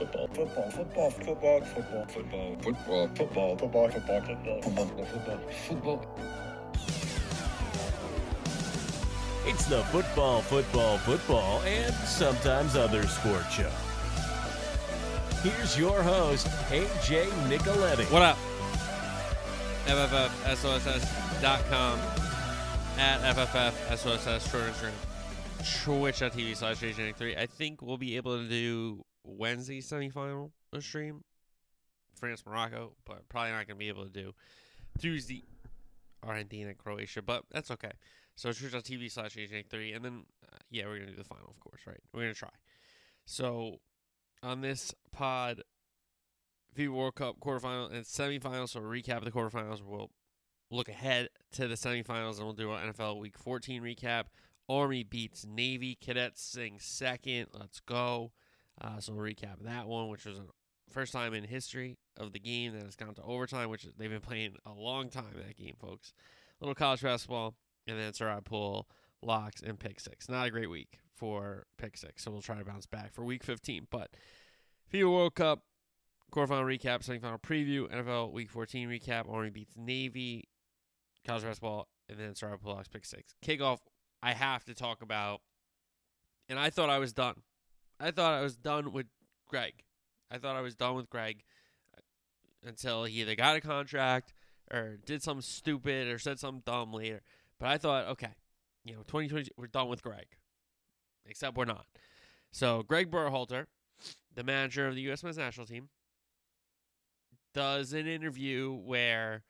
football, football, football, football, football, football, football, football, football, football, football, football, football, football. It's the football, football, football, and sometimes other sport show. Here's your host, AJ Nicoletti. What up? FFFSOSS.com at FFFSOSS short Instagram. Twitch.tv slash AJ3. I think we'll be able to do Wednesday semifinal stream. France, Morocco, but probably not to be able to do Tuesday, Argentina, Croatia, but that's okay. So Twitch.tv slash AJ3. And then, uh, yeah, we're to do the final, of course, right? We're to try. So on this pod, FIFA World Cup quarterfinal and semifinals. So, recap of the quarterfinals. We'll look ahead to the semifinals and we'll do our NFL Week 14 recap. Army beats Navy. Cadets sing second. Let's go. Uh, so, we'll recap that one, which was the first time in history of the game that has gone to overtime, which they've been playing a long time, that game, folks. little college basketball, and then Sarah Pool, locks, and pick six. Not a great week for pick six, so we'll try to bounce back for week 15. But FIFA World Cup, quarterfinal recap, semifinal preview, NFL Week 14 recap, Army beats Navy, college basketball, and then Sarah Pool, locks, pick six. Kickoff, I have to talk about, and I thought I was done. I thought I was done with Greg. I thought I was done with Greg until he either got a contract or did something stupid or said something dumb later. But I thought, okay, you know, 2020, we're done with Greg. Except we're not. So Greg Berhalter, the manager of the U.S. men's national team, does an interview where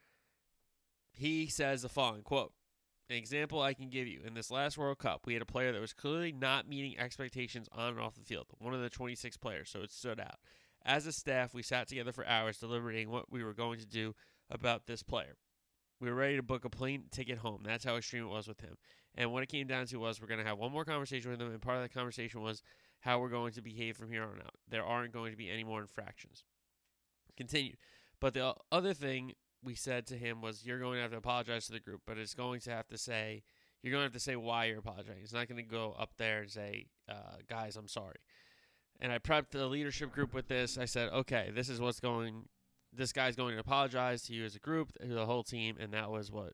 he says the following quote an example I can give you in this last World Cup, we had a player that was clearly not meeting expectations on and off the field, one of the 26 players, so it stood out. As a staff, we sat together for hours deliberating what we were going to do about this player. We were ready to book a plane ticket home. That's how extreme it was with him. And what it came down to was we're going to have one more conversation with him, and part of that conversation was how we're going to behave from here on out. There aren't going to be any more infractions. Continued. But the other thing we said to him was you're going to have to apologize to the group, but it's going to have to say you're going to have to say why you're apologizing. It's not going to go up there and say, uh, guys, I'm sorry. And I prepped the leadership group with this. I said, okay, this is what's going. This guy's going to apologize to you as a group, the whole team, and that was what.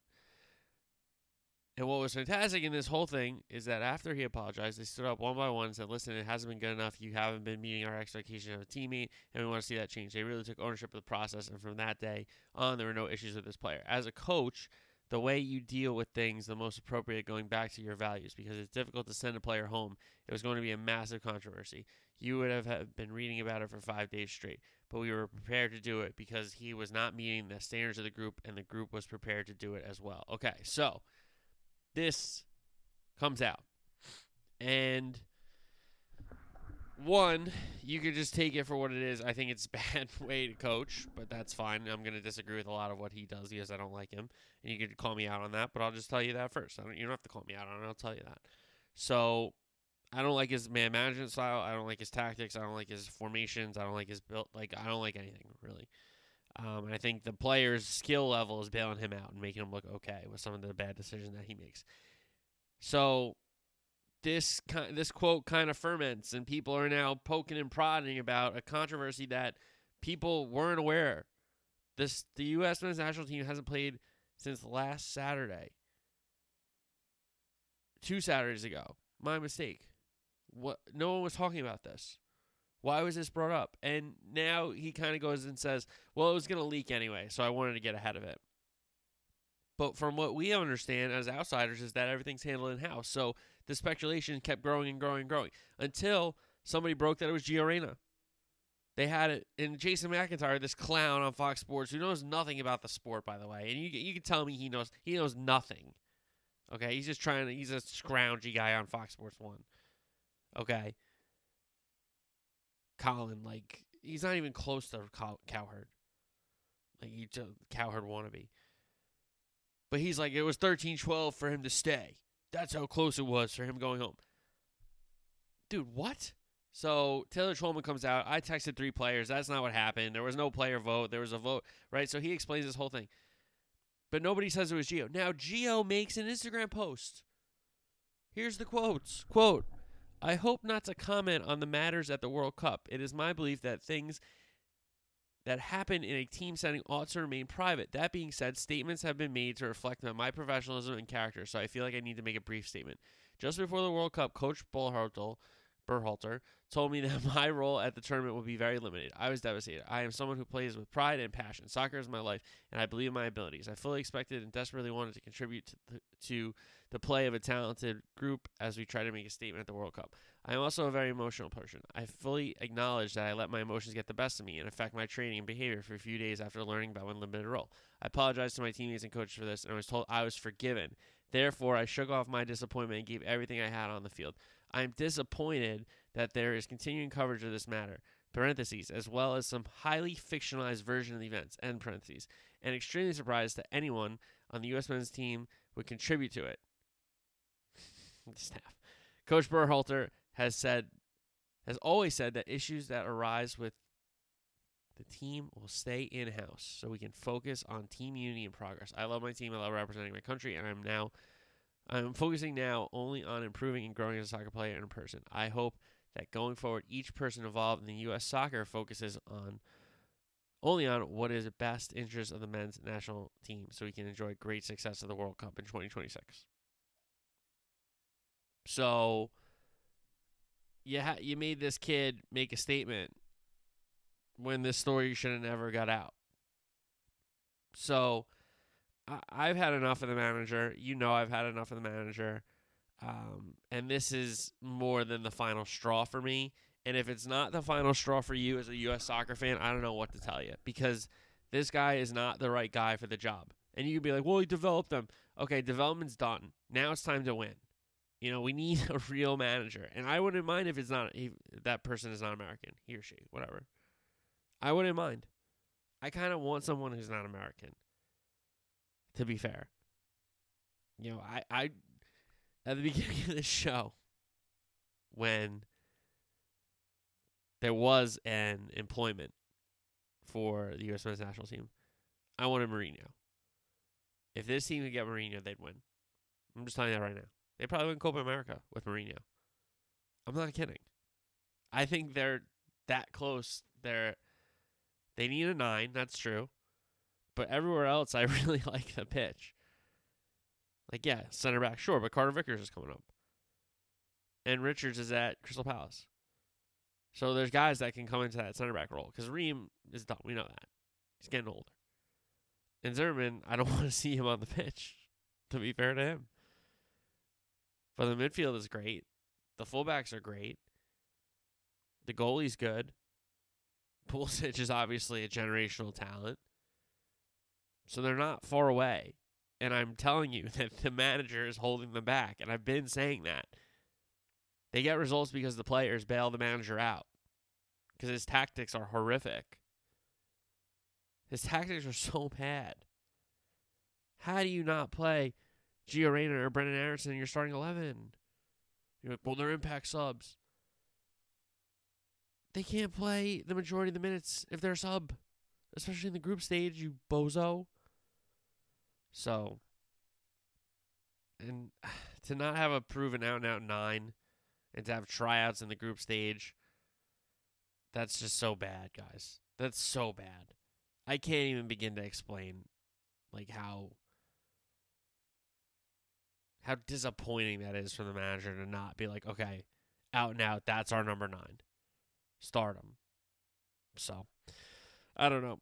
And what was fantastic in this whole thing is that after he apologized, they stood up one by one and said, "Listen, it hasn't been good enough. You haven't been meeting our expectation of a teammate, and we want to see that change." They really took ownership of the process, and from that day on, there were no issues with this player. As a coach, the way you deal with things the most appropriate going back to your values because it's difficult to send a player home. It was going to be a massive controversy. You would have been reading about it for five days straight, but we were prepared to do it because he was not meeting the standards of the group, and the group was prepared to do it as well. Okay, so this comes out, and one, you could just take it for what it is. I think it's bad way to coach, but that's fine. I'm going to disagree with a lot of what he does because I don't like him. And you could call me out on that, but I'll just tell you that first. I don't, you don't have to call me out on it. I'll tell you that. So I don't like his man management style. I don't like his tactics. I don't like his formations. I don't like his build. Like, I don't like anything, really. Um, and I think the player's skill level is bailing him out and making him look okay with some of the bad decisions that he makes. So this this quote kind of ferments, and people are now poking and prodding about a controversy that people weren't aware. This the U.S. men's national team hasn't played since last Saturday, two Saturdays ago. My mistake. What? No one was talking about this. Why was this brought up? And now he kind of goes and says, "Well, it was going to leak anyway, so I wanted to get ahead of it." But from what we understand as outsiders is that everything's handled in house. So the speculation kept growing and growing and growing until somebody broke that it was Gio Reyna. They had it in Jason McIntyre, this clown on Fox Sports who knows nothing about the sport, by the way. And you you can tell me he knows he knows nothing. Okay, he's just trying to he's a scroungy guy on Fox Sports One. Okay. Colin, like he's not even close to Cow- Cowherd. Like he just Cowherd wannabe. But he's like, it was 13 12 for him to stay. That's how close it was for him going home. Dude, what? So Taylor Twellman comes out. I texted three players. That's not what happened. There was no player vote. There was a vote, right? So he explains this whole thing. But nobody says it was Gio. Now Gio makes an Instagram post. Here's the quotes. Quote, I hope not to comment on the matters at the World Cup. It is my belief that things that happen in a team setting ought to remain private. That being said, statements have been made to reflect on my professionalism and character, so I feel like I need to make a brief statement. Just before the World Cup, Coach Berhalter, Berhalter told me that my role at the tournament would be very limited. I was devastated. I am someone who plays with pride and passion. Soccer is my life, and I believe in my abilities. I fully expected and desperately wanted to contribute to the, to the play of a talented group as we try to make a statement at the World Cup. I am also a very emotional person. I fully acknowledge that I let my emotions get the best of me and affect my training and behavior for a few days after learning about my limited role. I apologize to my teammates and coaches for this, and I was told I was forgiven. Therefore, I shook off my disappointment and gave everything I had on the field. I am disappointed that there is continuing coverage of this matter, parentheses, as well as some highly fictionalized version of the events, end parentheses, and extremely surprised that anyone on the U.S. men's team would contribute to it. Staff. Coach Berhalter has said has always said that issues that arise with the team will stay in house so we can focus on team unity and progress. I love my team, I love representing my country, and I'm now I'm focusing now only on improving and growing as a soccer player and a person. I hope that going forward each person involved in the US soccer focuses on only on what is the best interest of the men's national team so we can enjoy great success of the World Cup in 2026. So you ha- you made this kid make a statement when this story should have never got out. So I- have had enough of the manager. You know, I've had enough of the manager. Um, and this is more than the final straw for me. And if it's not the final straw for you as a U.S. soccer fan, I don't know what to tell you because this guy is not the right guy for the job. And you can be like, well, he developed them. Okay, development's done. Now it's time to win. You know, we need a real manager, and I wouldn't mind if it's not if that person is not American, he or she, whatever. I wouldn't mind. I kind of want someone who's not American. To be fair, you know, I I at the beginning of the show when there was an employment for the U.S. men's national team, I wanted Mourinho. If this team could get Mourinho, they'd win. I'm just telling you that right now. They probably win Copa America with Mourinho. I'm not kidding. I think they're that close. They're they need a nine, that's true. But everywhere else I really like the pitch. Like, yeah, center back, sure, but Carter Vickers is coming up. And Richards is at Crystal Palace. So there's guys that can come into that center back role. Because Ream is done. We know that. He's getting older. And Zimmerman, I don't want to see him on the pitch, to be fair to him. But the midfield is great. The fullbacks are great. The goalie's good. Pulisic is obviously a generational talent. So they're not far away. And I'm telling you that the manager is holding them back. And I've been saying that. They get results because the players bail the manager out. Because his tactics are horrific. His tactics are so bad. How do you not play Gio Reyna or Brenden Aaronson in your starting 11. You're like, well, they're impact subs. They can't play the majority of the minutes if they're a sub, especially in the group stage, you bozo. So, and to not have a proven out and out nine and to have tryouts in the group stage, that's just so bad, guys. That's so bad. I can't even begin to explain like how how disappointing that is for the manager to not be like, okay, out and out, that's our number nine. Start him. So, I don't know.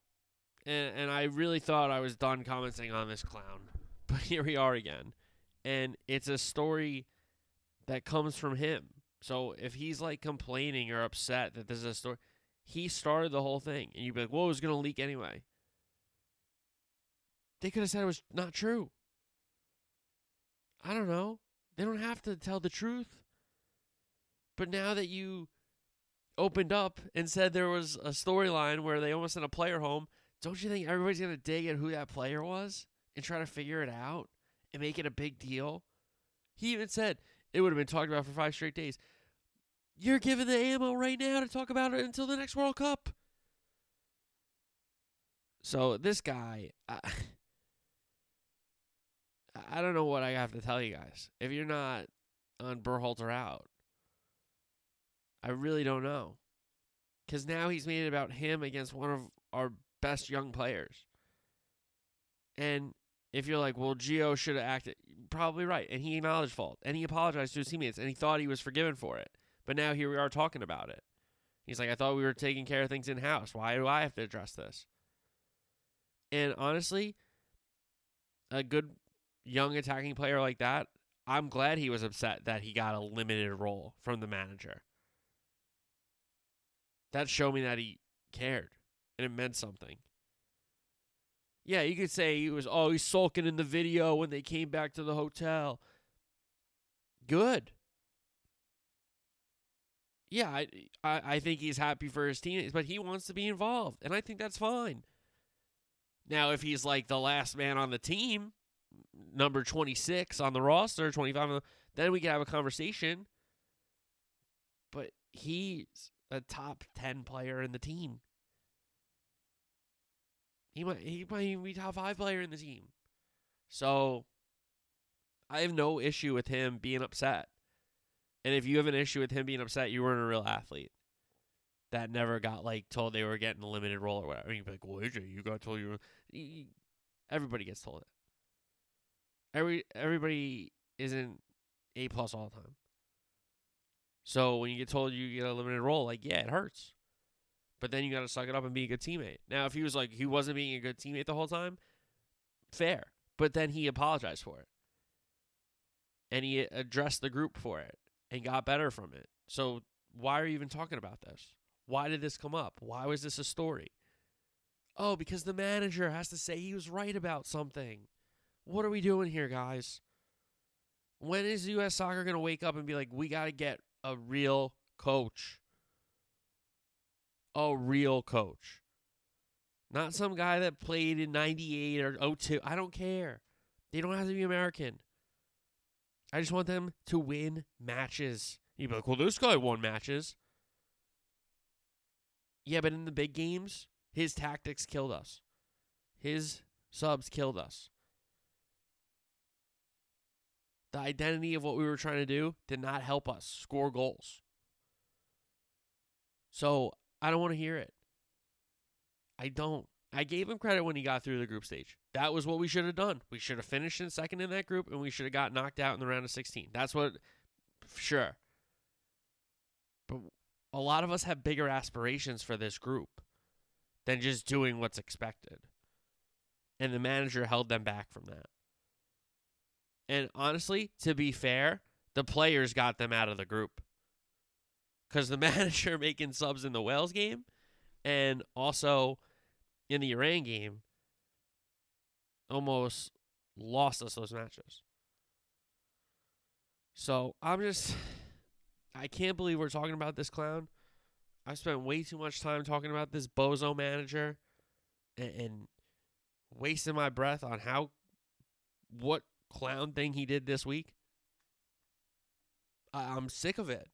And, and I really thought I was done commenting on this clown. But here we are again. And it's a story that comes from him. So if he's like complaining or upset that this is a story, he started the whole thing. And you'd be like, well, it was going to leak anyway. They could have said it was not true. I don't know. They don't have to tell the truth. But now that you opened up and said there was a storyline where they almost sent a player home, don't you think everybody's going to dig at who that player was and try to figure it out and make it a big deal? He even said it would have been talked about for five straight days. You're given the ammo right now to talk about it until the next World Cup. So this guy, uh, I don't know what I have to tell you guys. If you're not on Berhalter out, I really don't know. Because now he's made it about him against one of our best young players. And if you're like, well, Gio should have acted, probably right. And he acknowledged fault. And he apologized to his teammates. And he thought he was forgiven for it. But now here we are talking about it. He's like, I thought we were taking care of things in house. Why do I have to address this? And honestly, a good young attacking player like that, I'm glad he was upset that he got a limited role from the manager. That showed me that he cared and it meant something. Yeah, you could say he was, oh, sulking in the video when they came back to the hotel. Good. Yeah, I, I, I think he's happy for his teammates, but he wants to be involved, and I think that's fine. Now, if he's like the last man on the team, number 26 on the roster, 25, the, then we can have a conversation. But he's a top 10 player in the team. He might he might even be top five player in the team. So I have no issue with him being upset. And if you have an issue with him being upset, you weren't a real athlete. That never got like told they were getting a limited role or whatever. I mean, like, well, AJ, you got told you. Were... Everybody gets told it. Every everybody isn't a plus all the time. So when you get told you get a limited role, like yeah, it hurts. But then you got to suck it up and be a good teammate. Now, if he was like he wasn't being a good teammate the whole time, fair. But then he apologized for it, and he addressed the group for it and got better from it. So why are you even talking about this? Why did this come up? Why was this a story? Oh, because the manager has to say he was right about something. What are we doing here, guys? When is U.S. soccer going to wake up and be like, we got to get a real coach? a real coach. Not some guy that played in 98 or 02. I don't care. They don't have to be American. I just want them to win matches. You'd be like, well, this guy won matches. Yeah, but in the big games, his tactics killed us. His subs killed us. The identity of what we were trying to do did not help us score goals. So I don't want to hear it. I don't. I gave him credit when he got through the group stage. That was what we should have done. We should have finished in second in that group and we should have got knocked out in the round of 16. That's what, sure. But a lot of us have bigger aspirations for this group than just doing what's expected. And the manager held them back from that. And honestly, to be fair, the players got them out of the group because the manager making subs in the Wales game and also in the Iran game almost lost us those matches. So I'm just, I can't believe we're talking about this clown. I spent way too much time talking about this bozo manager and, and wasting my breath on how, what clown thing he did this week. I, I'm sick of it.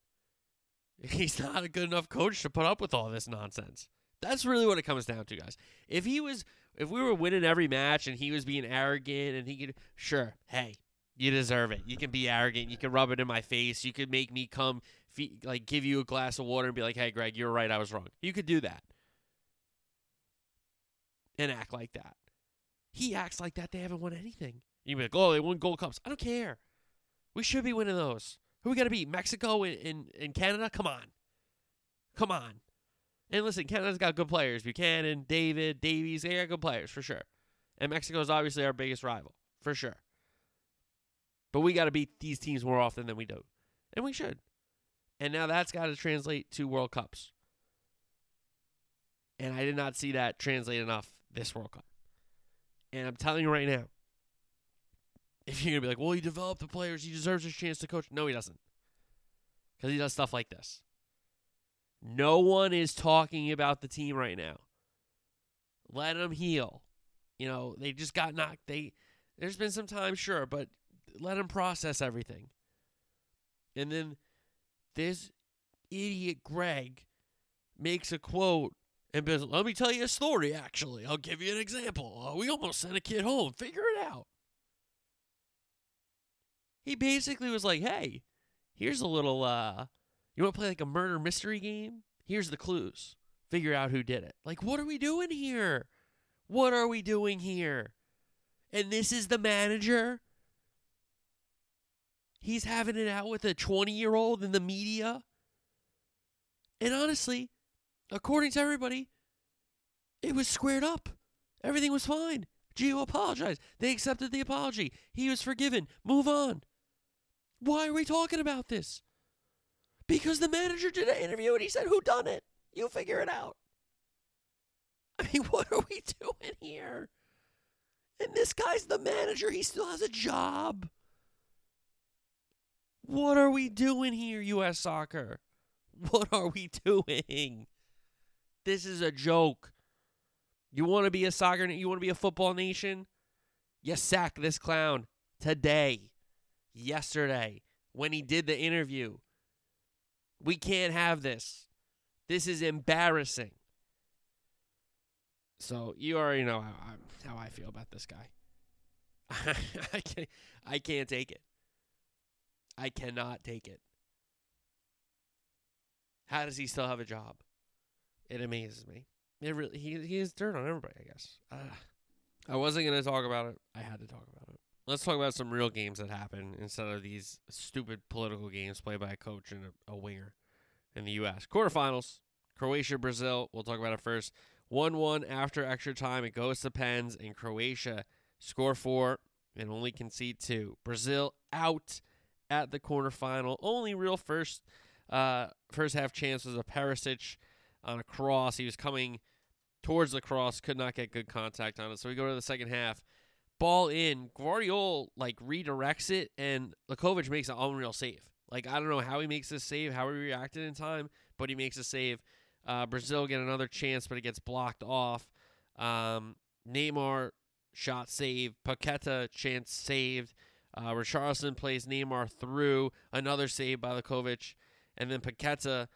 He's not a good enough coach to put up with all this nonsense. That's really what it comes down to, guys. If he was, if we were winning every match and he was being arrogant and he could, sure, hey, you deserve it. You can be arrogant. You can rub it in my face. You could make me come, like, give you a glass of water and be like, hey, Greg, you're right. I was wrong. You could do that and act like that. He acts like that. They haven't won anything. You'd be like, oh, they won gold cups. I don't care. We should be winning those. Who we got to beat? Mexico and, and, and Canada? Come on. Come on. And listen, Canada's got good players. Buchanan, David, Davies, they got good players for sure. And Mexico is obviously our biggest rival for sure. But we got to beat these teams more often than we do. And we should. And now that's got to translate to World Cups. And I did not see that translate enough this World Cup. And I'm telling you right now, if you're gonna be like, well, he developed the players, he deserves his chance to coach. No, he doesn't, because he does stuff like this. No one is talking about the team right now. Let them heal. You know, they just got knocked. They there's been some time, sure, but let them process everything. And then this idiot Greg makes a quote and says, "Let me tell you a story. Actually, I'll give you an example. Uh, we almost sent a kid home. Figure it out." He basically was like, "Hey, here's a little uh You want to play like a murder mystery game? Here's the clues. Figure out who did it. Like, what are we doing here? What are we doing here? And this is the manager? He's having it out with a 20 year old in the media? And honestly, according to everybody, it was squared up. Everything was fine. Gio apologized. They accepted the apology. He was forgiven. Move on. Why are we talking about this? Because the manager did an interview and he said, Who done it? You figure it out. I mean, what are we doing here? And this guy's the manager. He still has a job. What are we doing here, U.S. soccer? What are we doing? This is a joke. You want to be a soccer, you want to be a football nation? You sack this clown today, yesterday, when he did the interview. We can't have this. This is embarrassing. So you already know how, how I feel about this guy. I can't, I can't take it. I cannot take it. How does he still have a job? It amazes me. It really he he has dirt on everybody. I guess. Uh, I wasn't gonna talk about it. I had to talk about it. Let's talk about some real games that happen instead of these stupid political games played by a coach and a, a winger in the U.S. Quarterfinals: Croatia, Brazil. We'll talk about it first. One-one after extra time. It goes to pens, and Croatia score four and only concede two. Brazil out at the quarterfinal. Only real first uh, first half chance was a Perisic on a cross. He was coming towards the cross, could not get good contact on it. So we go to the second half. Ball in. Gvardiol like redirects it, and Livakovic makes an unreal save. Like I don't know how he makes this save, how he reacted in time, but he makes a save. Uh, Brazil get another chance, but it gets blocked off. Um, Neymar shot save. Paqueta chance saved. Uh, Richarlison plays Neymar through another save by Livakovic, and then Paqueta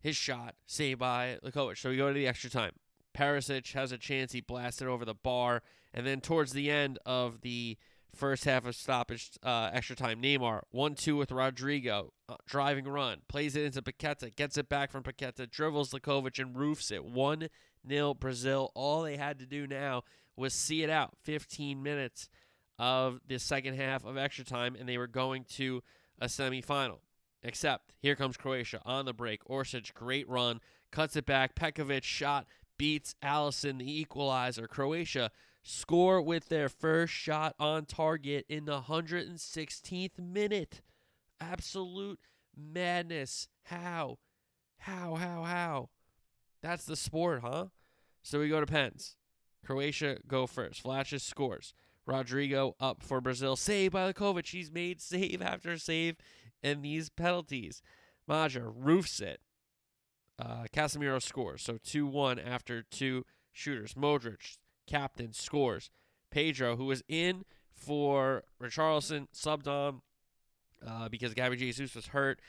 his shot saved by Livakovic. So we go to the extra time. Perisic has a chance. He blasted over the bar. And then towards the end of the first half of stoppage uh, extra time, Neymar 1 2 with Rodrygo, Uh, driving run. Plays it into Paqueta. Gets it back from Paqueta. Dribbles Livakovic and roofs it. 1 0 Brazil. All they had to do now was see it out. 15 minutes of the second half of extra time, and they were going to a semifinal. Except here comes Croatia on the break. Orsic, great run, cuts it back. Petkovic shot, beats Alisson, the equalizer. Croatia score with their first shot on target in the 116th minute. Absolute madness. How? How, how, how? That's the sport, huh? So we go to pens. Croatia go first. Vlasic scores. Rodrygo up for Brazil. Saved by Livakovic. He's made save after save in these penalties. Majer roofs it. Uh, Casemiro scores. So 2 1 after two shooters. Modric, captain, scores. Pedro, who was in for Richarlison, subbed on uh, because Gabby Jesus was hurt.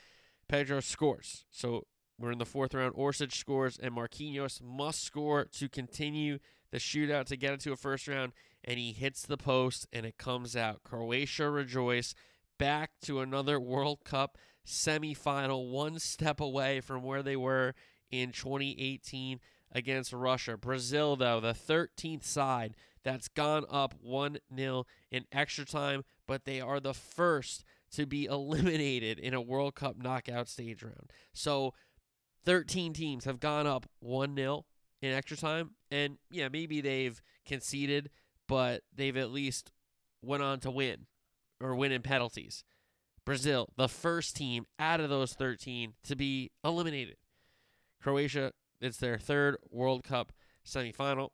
Pedro scores. So we're in the fourth round. Orsic scores, and Marquinhos must score to continue the shootout to get into a first round. And he hits the post, and it comes out. Croatia rejoice back to another World Cup semifinal, one step away from where they were in 2018 against Russia. Brazil, though, the 13th side that's gone up 1 0 in extra time, but they are the first to be eliminated in a World Cup knockout stage round. So 13 teams have gone up 1 0 in extra time. And yeah, maybe they've conceded, but they've at least went on to win or win in penalties. Brazil, the first team out of those 13 to be eliminated. Croatia, it's their third World Cup semifinal.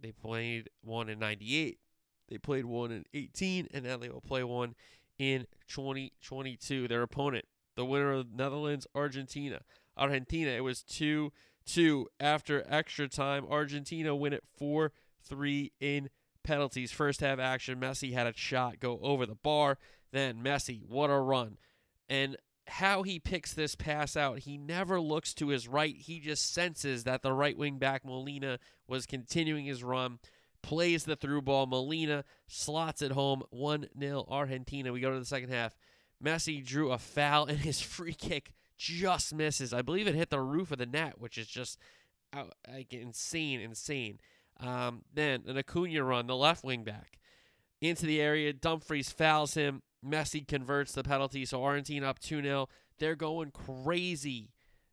They played one in 98, they played one in 18, and now they will play one in 2022. Their opponent, the winner of the Netherlands, Argentina. Argentina, it was 2 2 after extra time. Argentina win it 4 3 in penalties. First half action, Messi had a shot go over the bar. Then Messi, what a run. And how he picks this pass out, he never looks to his right. He just senses that the right wing back Molina was continuing his run, plays the through ball. Molina slots it home 1 0 Argentina. We go to the second half. Messi drew a foul, and his free kick just misses. I believe it hit the roof of the net, which is just out, like insane, insane. Um, then an Acuna run, the left wing back into the area. Dumfries fouls him. Messi converts the penalty, so Argentina up 2 0. They're going crazy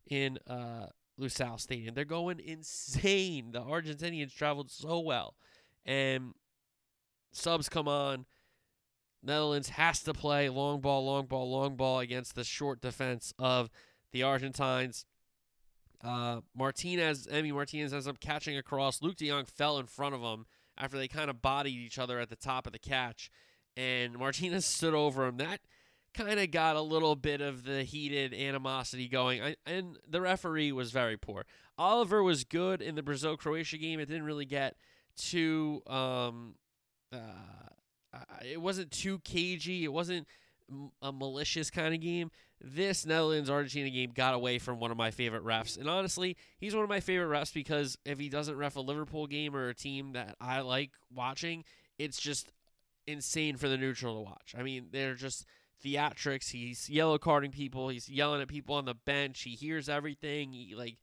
in uh, Lusail Stadium. They're going insane. The Argentinians traveled so well. And subs come on. Netherlands has to play long ball, long ball, long ball against the short defense of the Argentines. Uh, Martinez, Emi Martinez ends up catching across. Luuk de Jong fell in front of him after they kind of bodied each other at the top of the catch, and Martinez stood over him. That kind of got a little bit of the heated animosity going, I, and the referee was very poor. Oliver was good in the Brazil Croatia game. It didn't really get too, um, uh, it wasn't too cagey. It wasn't a malicious kind of game. This Netherlands Argentina game got away from one of my favorite refs. And honestly, he's one of my favorite refs because if he doesn't ref a Liverpool game or a team that I like watching, it's just insane for the neutral to watch. I mean, they're just theatrics. He's yellow carding people. He's yelling at people on the bench. He hears everything. He like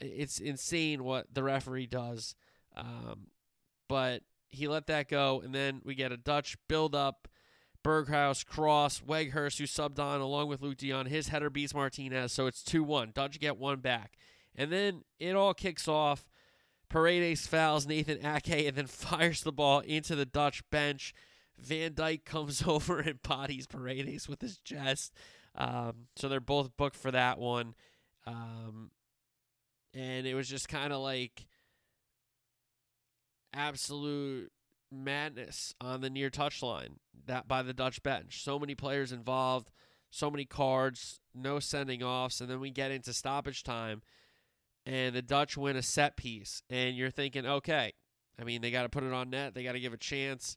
it's insane what the referee does. Um, but he let that go, and then we get a Dutch build up. Berghuis, Cross, Weghorst, who subbed on along with Luuk de Jong. His header beats Martinez, so it's 2 1. Dutch get one back. And then it all kicks off. Paredes fouls Nathan Ake and then fires the ball into the Dutch bench. Van Dijk comes over and bodies Paredes with his chest. Um, so they're both booked for that one. Um, and it was just kind of like absolute madness on the near touchline that by the Dutch bench. So many players involved, so many cards, no sending offs, and then we get into stoppage time and the Dutch win a set piece and you're thinking, okay, I mean they got to put it on net, they got to give a chance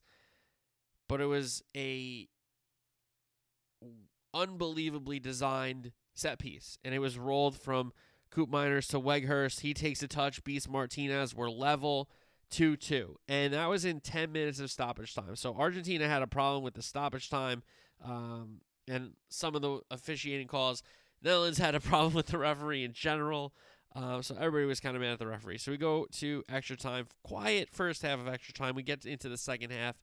but it was a unbelievably designed set piece, and it was rolled from Koopmeiners to Weghorst. He takes a touch, beats Martinez. We're level 2 2. And that was in 10 minutes of stoppage time. So Argentina had a problem with the stoppage time um, and some of the officiating calls. Netherlands had a problem with the referee in general. Um, so everybody was kind of mad at the referee. So we go to extra time. Quiet first half of extra time. We get into the second half.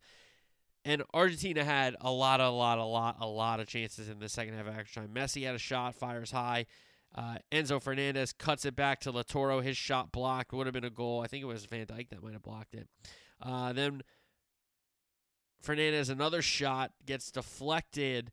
And Argentina had a lot, a lot, a lot, a lot of chances in the second half of extra time. Messi had a shot, fires high. Uh, Enzo Fernandez cuts it back to Lautaro. His shot blocked would have been a goal. I think it was Van Dijk that might have blocked it. Uh, then Fernandez, another shot gets deflected.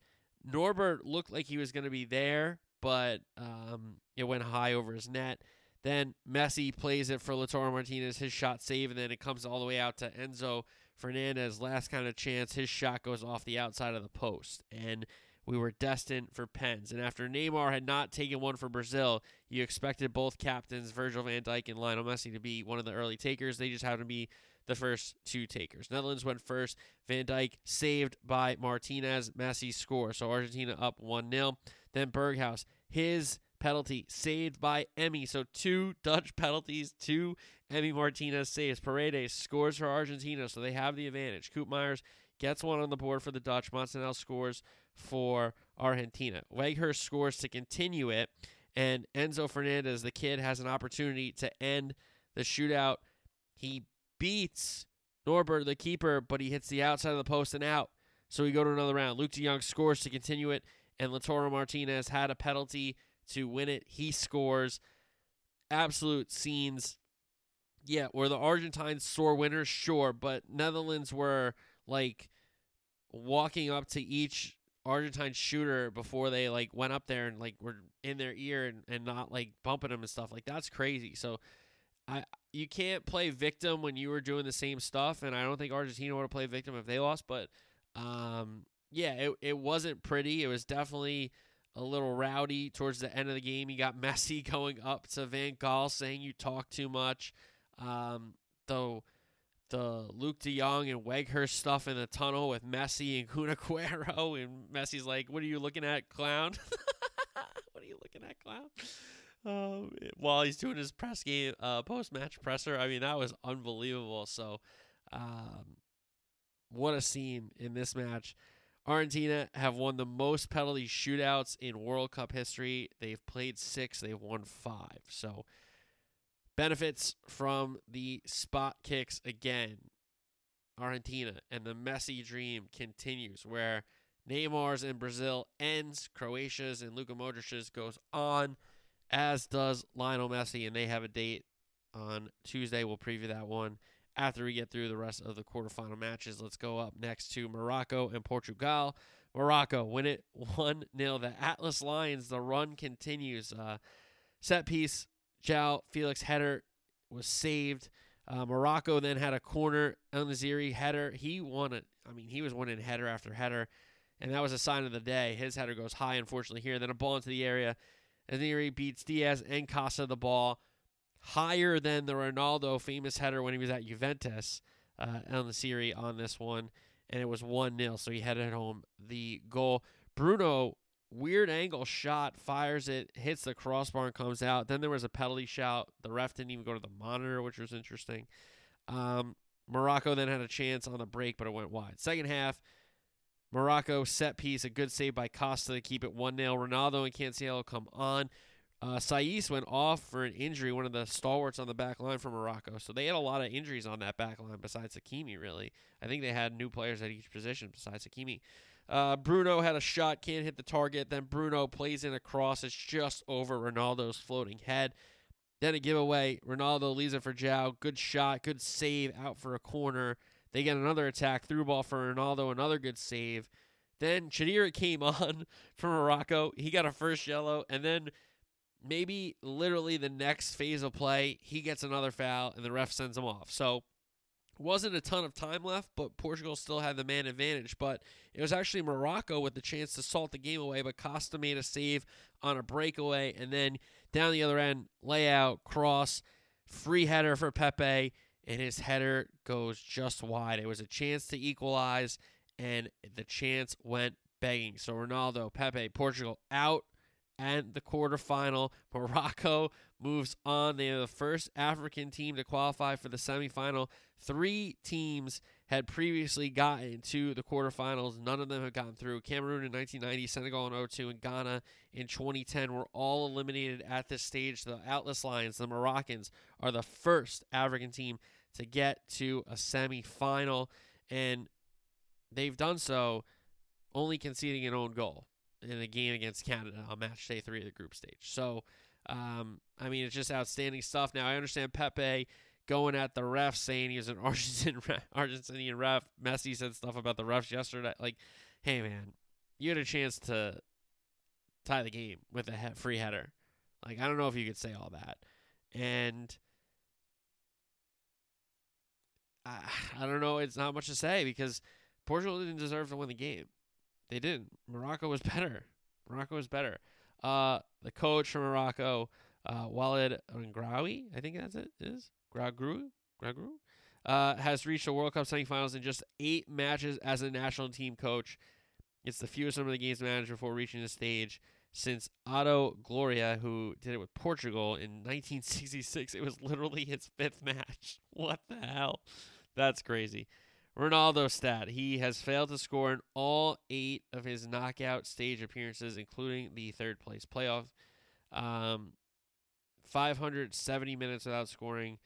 Noppert looked like he was going to be there, but um, it went high over his net. Then Messi plays it for Lautaro Martinez, his shot save, and then it comes all the way out to Enzo Fernandez, last kind of chance, his shot goes off the outside of the post. And we were destined for pens. And after Neymar had not taken one for Brazil, you expected both captains, Virgil van Dijk and Lionel Messi, to be one of the early takers. They just happened to be the first two takers. Netherlands went first. Van Dijk saved by Martinez. Messi score. So Argentina up 1 0. Then Berghuis, his penalty saved by Emi. So two Dutch penalties, two Emi Martinez saves. Paredes scores for Argentina, so they have the advantage. Koopmeiners gets one on the board for the Dutch. Montiel scores for Argentina. Weghorst scores to continue it, and Enzo Fernandez, the kid, has an opportunity to end the shootout. He beats Noppert, the keeper, but he hits the outside of the post and out. So we go to another round. Luuk de Jong scores to continue it, and Lautaro Martinez had a penalty to win it. He scores. Absolute scenes. Yeah, were the Argentines sore winners? Sure, but Netherlands were like walking up to each Argentine shooter before they like went up there and like were in their ear and, and not like bumping them and stuff. Like that's crazy. So I you can't play victim when you were doing the same stuff, and I don't think Argentina would have played victim if they lost. But um, yeah, it it wasn't pretty. It was definitely a little rowdy towards the end of the game. You got Messi going up to Van Gaal saying you talk too much. Um, though the Luuk de Jong and Weghorst stuff in the tunnel with Messi and Kun and Messi's like, "What are you looking at, clown? what are you looking at, clown?" Um, while he's doing his press game, uh, post match presser. I mean, that was unbelievable. So, um, what a scene in this match. Argentina have won the most penalty shootouts in World Cup history. They've played six, they've won five. So, benefits from the spot kicks again. Argentina and the Messi dream continues where Neymar's in Brazil ends, Croatia's and Luka Modric's goes on, as does Lionel Messi, and they have a date on Tuesday. We'll preview that one after we get through the rest of the quarterfinal matches. Let's go up next to Morocco and Portugal. Morocco win it 1 0. The Atlas Lions, the run continues. Uh, set piece, Jao, Felix header was saved. Uh, Morocco then had a corner, En-Nesyri header. He won it. I mean, he was winning header after header, and that was a sign of the day. His header goes high, unfortunately, here. Then a ball into the area. Naziri beats Diaz and Costa the ball higher than the Ronaldo famous header when he was at Juventus uh, the Serie on this one, and it was 1 0. So he headed home the goal. Bruno, weird angle shot, fires it, hits the crossbar, and comes out. Then there was a penalty shout. The ref didn't even go to the monitor, which was interesting. Um, Morocco then had a chance on the break, but it went wide. Second half, Morocco set piece, a good save by Costa to keep it 1 0. Ronaldo and Cancelo come on. Uh, Saiss went off for an injury, one of the stalwarts on the back line for Morocco. So they had a lot of injuries on that back line besides Hakimi, really. I think they had new players at each position besides Hakimi. Uh, Bruno had a shot, can't hit the target. Then Bruno plays in a cross. It's just over Ronaldo's floating head. Then a giveaway. Ronaldo leaves it for Jao. Good shot, good save out for a corner. They get another attack, through ball for Ronaldo, another good save. Then Cheddira came on for Morocco. He got a first yellow, and then maybe literally the next phase of play, he gets another foul and the ref sends him off. So wasn't a ton of time left, but Portugal still had the man advantage. But it was actually Morocco with the chance to salt the game away, but Costa made a save on a breakaway, and then down the other end, layout, cross, free header for Pepe, and his header goes just wide. It was a chance to equalize, and the chance went begging. So Ronaldo, Pepe, Portugal out and the quarterfinal. Morocco moves on. They are the first African team to qualify for the semifinal. Three teams had previously gotten to the quarterfinals. None of them have gotten through. Cameroon in 1990, Senegal in 02, and Ghana in 2010 were all eliminated at this stage. The Atlas Lions, the Moroccans, are the first African team to get to a semifinal, and they've done so only conceding an own goal in a game against Canada on match day three of the group stage. So, um, I mean, it's just outstanding stuff. Now, I understand Pepe going at the refs saying he was an Argentine ref, Argentinian ref. Messi said stuff about the refs yesterday. Like, hey, man, you had a chance to tie the game with a he- free header. Like, I don't know if you could say all that. And I, I don't know. It's not much to say because Portugal didn't deserve to win the game. They didn't. Morocco was better. Morocco was better. Uh, the coach from Morocco, uh, Walid Regragui, I think that's it is Gragru, Gragru, uh, has reached the World Cup semifinals in just eight matches as a national team coach. It's the fewest number of games managed before reaching the stage since Otto Gloria, who did it with Portugal in 1966. It was literally his fifth match. What the hell? That's crazy. Ronaldo stat. He has failed to score in all eight of his knockout stage appearances, including the third place playoff. Um, 570 minutes without scoring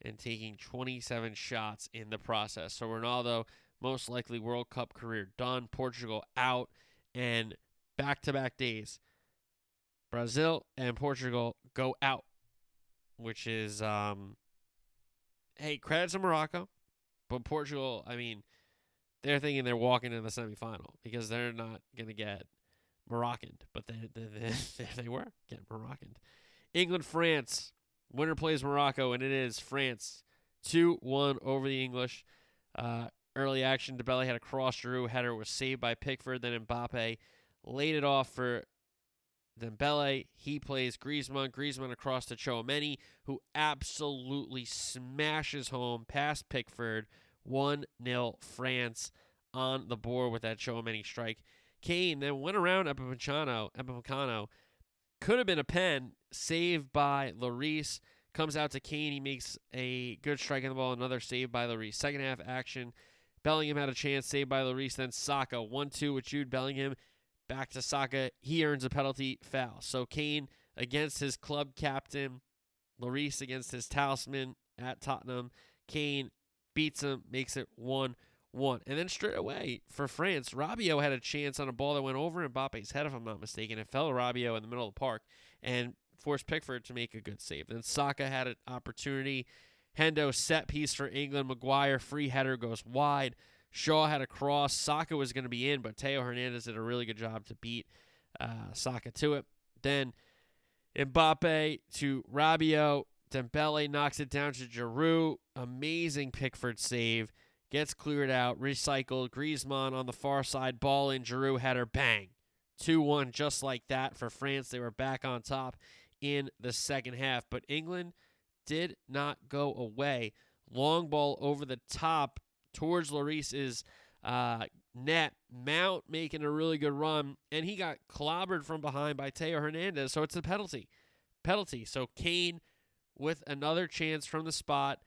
and taking 27 shots in the process. So Ronaldo, most likely World Cup career done. Portugal out and back to back days. Brazil and Portugal go out, which is um hey, credit to Morocco. But Portugal, I mean, they're thinking they're walking in the semifinal because they're not going to get Moroccan, but they, they, they, they were getting Moroccan. England, France. Winner plays Morocco, and it is France 2 1 over the English. Uh, early action, Dembele had a cross through. Header was saved by Pickford. Then Mbappe laid it off for Dembele. He plays Griezmann. Griezmann across to Tchouameni, who absolutely smashes home past Pickford. 1 0 France on the board with that Tchouameni strike. Kane then went around Upamecano. Upamecano could have been a pen, saved by Lloris. Comes out to Kane. He makes a good strike on the ball. Another save by Lloris. Second half action. Bellingham had a chance, saved by Lloris. Then Saka, 1 2 with Jude Bellingham. Back to Saka. He earns a penalty foul. So Kane against his club captain. Lloris against his talisman at Tottenham. Kane beats him, makes it 1 1. And then straight away for France, Rabiot had a chance on a ball that went over Mbappe's head, if I'm not mistaken. It fell to Rabiot in the middle of the park and forced Pickford to make a good save. Then Saka had an opportunity. Hendo set piece for England. Maguire free header goes wide. Shaw had a cross. Saka was going to be in, but Theo Hernandez did a really good job to beat uh, Saka to it. Then Mbappe to Rabiot. Dembele knocks it down to Giroud. Amazing Pickford save. Gets cleared out. Recycled. Griezmann on the far side. Ball in. Giroud header. Bang. 2 1 just like that for France. They were back on top in the second half. But England did not go away. Long ball over the top towards Lloris's uh, net. Mount making a really good run, and he got clobbered from behind by Theo Hernandez. So it's a penalty. Penalty. So Kane with another chance from the spot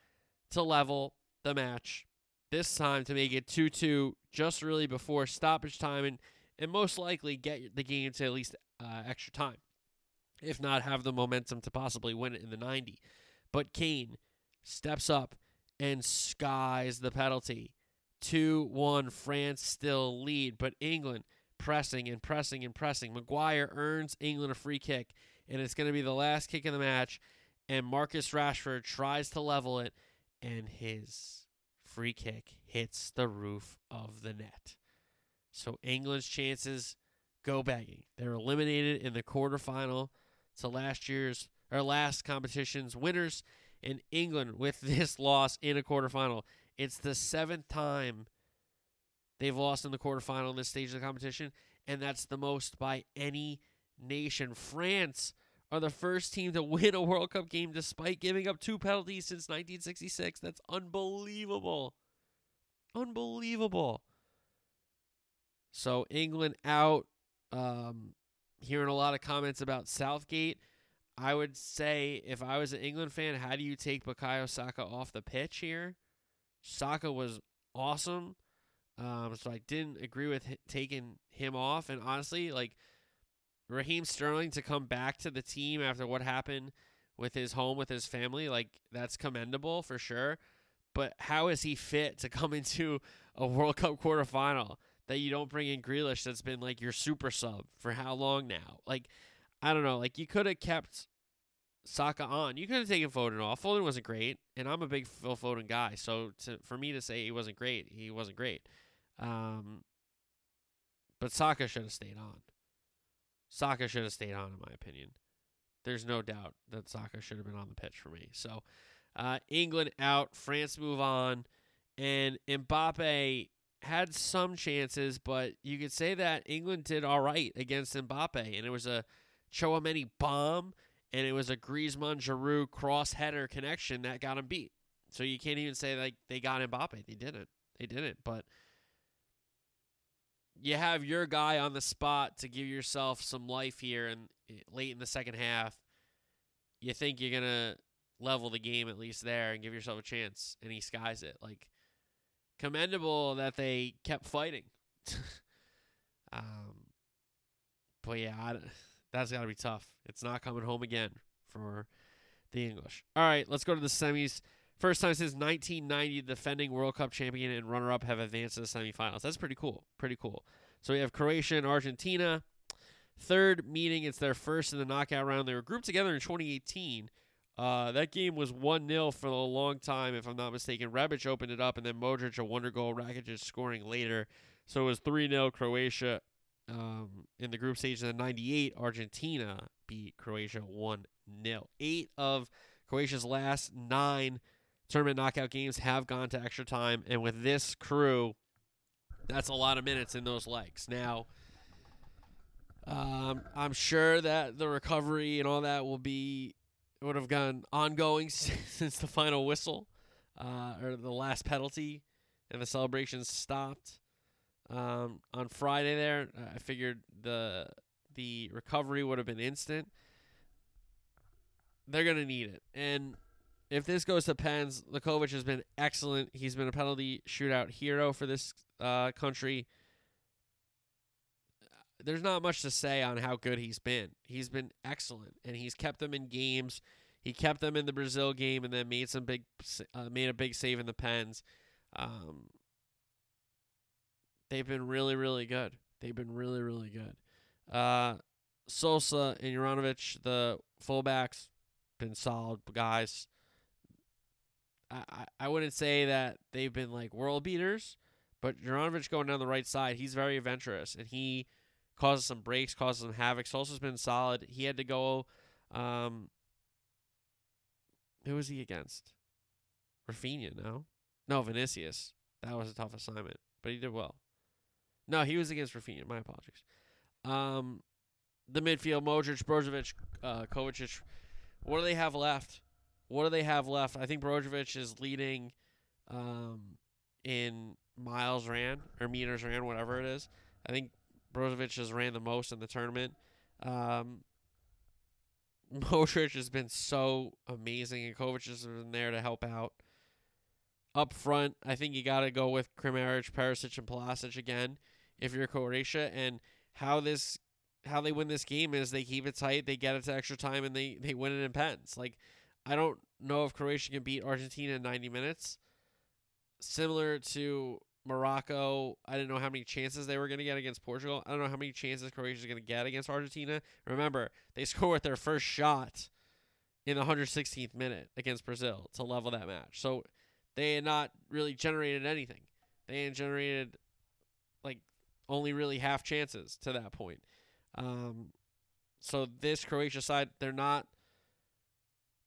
to level the match. This time to make it 2 2 just really before stoppage time and, and most likely get the game to at least uh, extra time. If not, have the momentum to possibly win it in the 90. But Kane steps up and skies the penalty. 2 1, France still lead, but England pressing and pressing and pressing. Maguire earns England a free kick, and it's going to be the last kick of the match. And Marcus Rashford tries to level it, and his free kick hits the roof of the net. So England's chances go begging. They're eliminated in the quarterfinal to last year's or last competition's winners in England with this loss in a quarterfinal. It's the seventh time they've lost in the quarterfinal in this stage of the competition, and that's the most by any nation. France are the first team to win a World Cup game despite giving up two penalties since 1966. That's unbelievable. Unbelievable. So England out. Um, hearing a lot of comments about Southgate. I would say if I was an England fan, how do you take Bukayo Saka off the pitch here? Saka was awesome. Um, so I didn't agree with h- taking him off. And honestly, like Raheem Sterling to come back to the team after what happened with his home with his family, like that's commendable for sure. But how is he fit to come into a World Cup quarterfinal that you don't bring in Grealish that's been like your super sub for how long now? Like, I don't know. Like you could have kept Saka on. You could have taken Foden off. Foden wasn't great, and I'm a big Phil Foden guy. So to, for me to say he wasn't great, he wasn't great. Um, but Saka should have stayed on. Saka should have stayed on, in my opinion. There's no doubt that Saka should have been on the pitch for me. So uh, England out, France move on, and Mbappe had some chances, but you could say that England did all right against Mbappe, and it was a Tchouameni bomb, and it was a Griezmann Giroud cross header connection that got him beat. So you can't even say like they got Mbappe. They didn't. They didn't. But you have your guy on the spot to give yourself some life here, and late in the second half, you think you're gonna level the game at least there and give yourself a chance, and he skies it. Like commendable that they kept fighting. um, but yeah, I, that's got to be tough. It's not coming home again for the English. All right, let's go to the semis. First time since 1990, the defending World Cup champion and runner-up have advanced to the semifinals. That's pretty cool. Pretty cool. So we have Croatia and Argentina. Third meeting, it's their first in the knockout round. They were grouped together in 2018. Uh, that game was 1 0 for a long time, if I'm not mistaken. Rebic opened it up, and then Modric a wonder goal, Rakitic scoring later. So it was 3 0 Croatia um, in the group stage. Then 98, Argentina beat Croatia 1 0. Eight of Croatia's last nine tournament knockout games have gone to extra time. And with this crew, that's a lot of minutes in those legs. Now, um, I'm sure that the recovery and all that will be would have gone ongoing since the final whistle uh, or the last penalty and the celebrations stopped um, on Friday. There, I figured the the recovery would have been instant. They're gonna need it, and if this goes to pens, Livakovic has been excellent. He's been a penalty shootout hero for this uh, country. There's not much to say on how good he's been. He's been excellent, and he's kept them in games. He kept them in the Brazil game, and then made some big, uh, made a big save in the pens. Um, they've been really, really good. They've been really, really good. Uh, Sosa and Juranovic, the fullbacks, been solid guys. I, I wouldn't say that they've been like world beaters, but Juranovic going down the right side, he's very adventurous and he causes some breaks, causes some havoc. Sosa's been solid. He had to go. Um, who was he against? Rafinha, no, no Vinicius. That was a tough assignment, but he did well. No, he was against Rafinha. My apologies. Um, the midfield: Modric, Brozovic, uh, Kovacic. What do they have left? What do they have left? I think Brozovic is leading um, in miles ran or meters ran, whatever it is. I think Brozovic has ran the most in the tournament. Um, Modric has been so amazing, and Kovacic has been there to help out. Up front, I think you got to go with Kramaric, Perisic, and Pulisic again if you're Croatia. And how this, how they win this game is they keep it tight, they get it to extra time, and they they win it in pens. Like I don't know if Croatia can beat Argentina in 90 minutes. Similar to Morocco, I didn't know how many chances they were going to get against Portugal. I don't know how many chances Croatia is going to get against Argentina. Remember, they score with their first shot in the 116th minute against Brazil to level that match. So they had not really generated anything. They had generated only really half chances to that point. Um, so this Croatia side, they're not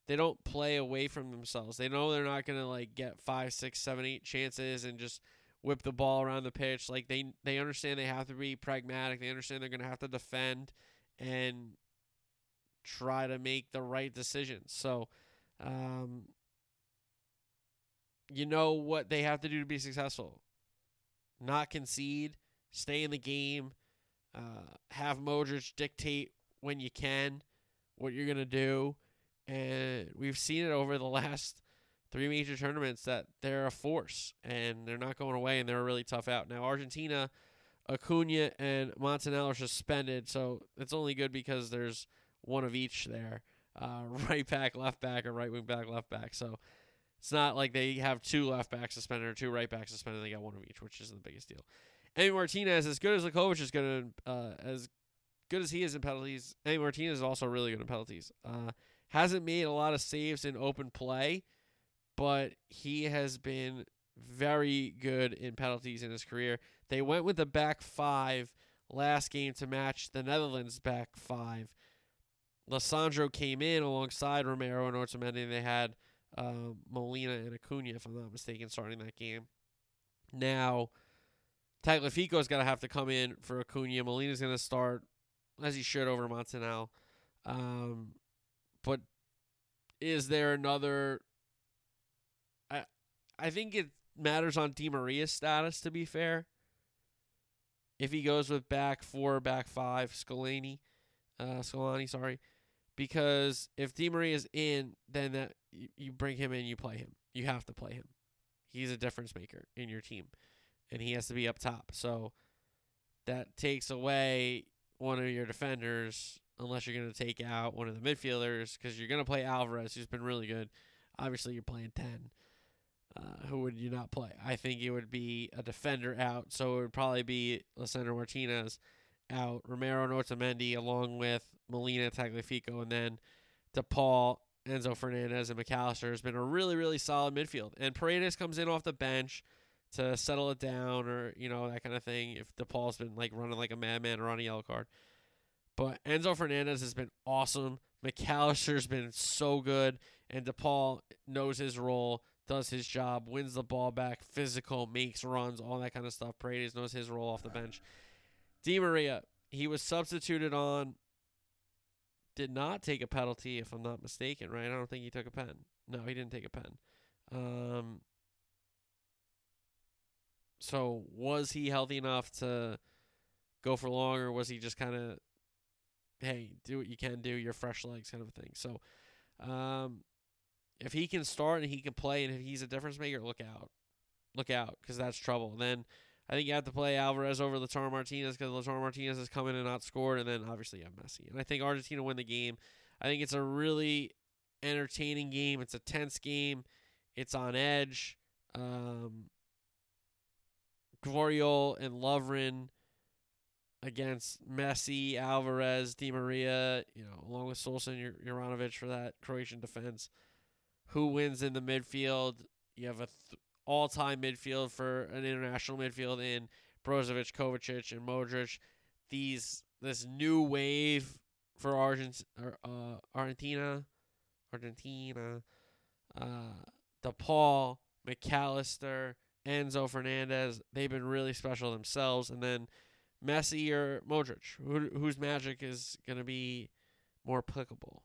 they don't play away from themselves. They know they're not gonna like get five, six, seven, eight chances and just whip the ball around the pitch. Like they they understand they have to be pragmatic. They understand they're gonna have to defend and try to make the right decisions. So, um, you know what they have to do to be successful. Not concede, stay in the game, uh, have Modric dictate when you can what you're gonna do and we've seen it over the last three major tournaments that they're a force and they're not going away and they're a really tough out. Now Argentina, Acuna and Montiel are suspended, so it's only good because there's one of each there, uh, right back, left back, or right wing back, left back. So it's not like they have two left backs suspended or two right backs suspended. They got one of each, which isn't the biggest deal. Emi Martinez, as good as Livakovic is going to, uh, as good as he is in penalties, Emi Martinez is also really good in penalties. Uh, Hasn't made a lot of saves in open play, but he has been very good in penalties in his career. They went with the back five last game to match the Netherlands back five. Lisandro came in alongside Romero and Otamendi. And they had uh, Molina and Acuna, if I'm not mistaken, starting that game. Now, Tagliafico's going to have to come in for Acuna. Molina's going to start, as he should, over Montiel. Um, but is there another? I I think it matters on Di Maria's status. To be fair, if he goes with back four, back five, Scolani, uh, Scaloni, sorry, because if Di Maria is in, then that you, you bring him in, you play him. You have to play him. He's a difference maker in your team, and he has to be up top. So that takes away one of your defenders unless you're going to take out one of the midfielders because you're going to play Alvarez, who's been really good. Obviously, you're playing 10. Uh, who would you not play? I think it would be a defender out, so it would probably be Lisandro Martinez out, Romero and along with Molina, Tagliafico, and then De Paul, Enzo Fernandez, and Mac Allister has been a really, really solid midfield. And Paredes comes in off the bench to settle it down or, you know, that kind of thing if De Paul's been like running like a madman or on a yellow card. But Enzo Fernandez has been awesome. Mac Allister's been so good. And De Paul knows his role, does his job, wins the ball back, physical, makes runs, all that kind of stuff. Paredes knows his role off the bench. Di Maria, he was substituted on, did not take a penalty, if I'm not mistaken, right? I don't think he took a pen. No, he didn't take a pen. Um, so was he healthy enough to go for long, or was he just kind of hey, do what you can do, your fresh legs kind of thing. So, um, if he can start and he can play, and if he's a difference maker, look out, look out, because that's trouble. And then I think you have to play Alvarez over Lautaro Martinez because Lautaro Martinez has come in and not scored, and then obviously you have Messi. And I think Argentina win the game. I think it's a really entertaining game. It's a tense game. It's on edge. Um, Gvardiol and Lovren against Messi, Alvarez, Di Maria, you know, along with Solson and Juranovic for that Croatian defense. Who wins in the midfield? You have a th- all-time midfield for an international midfield in Brozovic, Kovacic, and Modric. These this new wave for Argent uh, Argentina, Argentina, uh, De Paul, McAllister, Enzo Fernandez. They've been really special themselves, and then Messi or Modric, who, whose magic is going to be more applicable.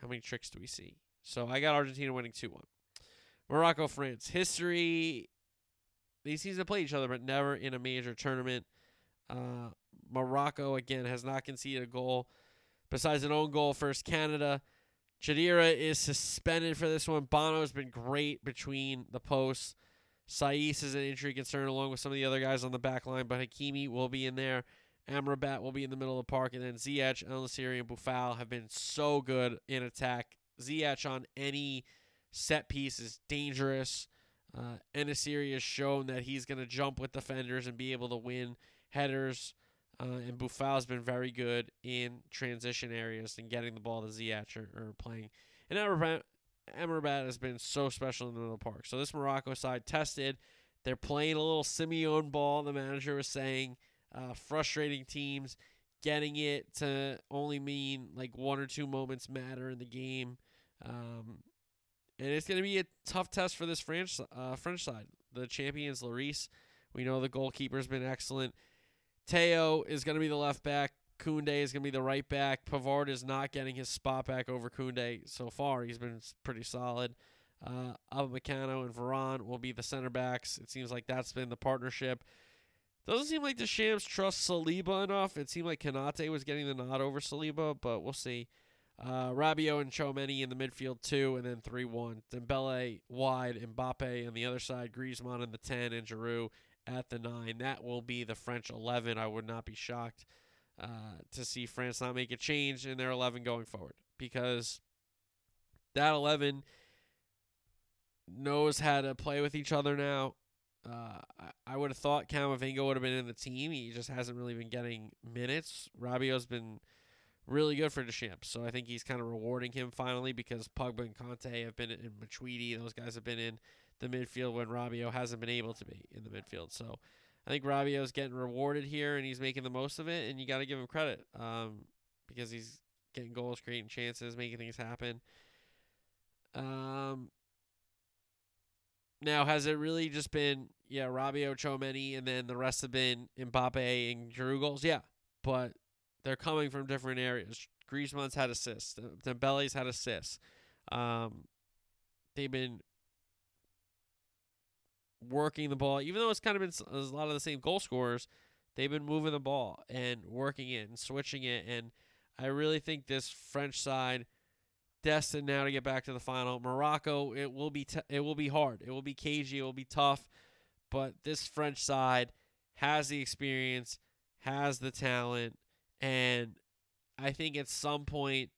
How many tricks do we see? So I got Argentina winning 2 1. Morocco, France. History. These teams have played each other, but never in a major tournament. Uh, Morocco, again, has not conceded a goal besides an own goal. First, Canada. Cheddira is suspended for this one. Bono has been great between the posts. Saiss is an injury concern along with some of the other guys on the back line, but Hakimi will be in there. Amrabat will be in the middle of the park, and then Ziyech, El and Boufal have been so good in attack. Ziyech on any set piece is dangerous. Uh, En-Nesyri has shown that he's going to jump with defenders and be able to win headers. Uh, and Boufal has been very good in transition areas and getting the ball to Ziyech or, or playing. And Amrabat, Amrabat has been so special in the park. So this Morocco side tested. They're playing a little Simeone ball. The manager was saying uh, frustrating teams, getting it to only mean like one or two moments matter in the game. Um, and it's going to be a tough test for this French uh, French side. The champions, Lloris. We know the goalkeeper's been excellent. Theo is going to be the left back. Koundé is going to be the right back. Pavard is not getting his spot back over Koundé so far. He's been pretty solid. Uh, Upamecano and Varane will be the center backs. It seems like that's been the partnership. Doesn't seem like Deschamps trust Saliba enough. It seemed like Konate was getting the nod over Saliba, but we'll see. Uh, Rabiot and Tchouameni in the midfield two, and then three one. Dembele wide, Mbappe on the other side, Griezmann in the ten, and Giroud at the nine. That will be the French eleven. I would not be shocked uh, to see France not make a change in their 11 going forward because that 11 knows how to play with each other now. Uh, I, would have thought Camavinga would have been in the team. He just hasn't really been getting minutes. Rabiot's been really good for Deschamps, so I think he's kind of rewarding him finally because Pogba and Kanté have been in Matuidi. Those guys have been in the midfield when Rabiot hasn't been able to be in the midfield. So I think Rabiot's getting rewarded here, and he's making the most of it, and you got to give him credit um, because he's getting goals, creating chances, making things happen. Um, now, has it really just been yeah Rabiot, Tchouameni, and then the rest have been Mbappe and Giroud goals? Yeah, but they're coming from different areas. Griezmann's had assists. Dembele's had assists. Um, they've been working the ball, even though it's kind of been a lot of the same goal scorers, they've been moving the ball and working it and switching it. And I really think this French side destined now to get back to the final. Morocco, it will be it will be hard. It will be cagey. It will be tough. But this French side has the experience, has the talent, and I think at some point,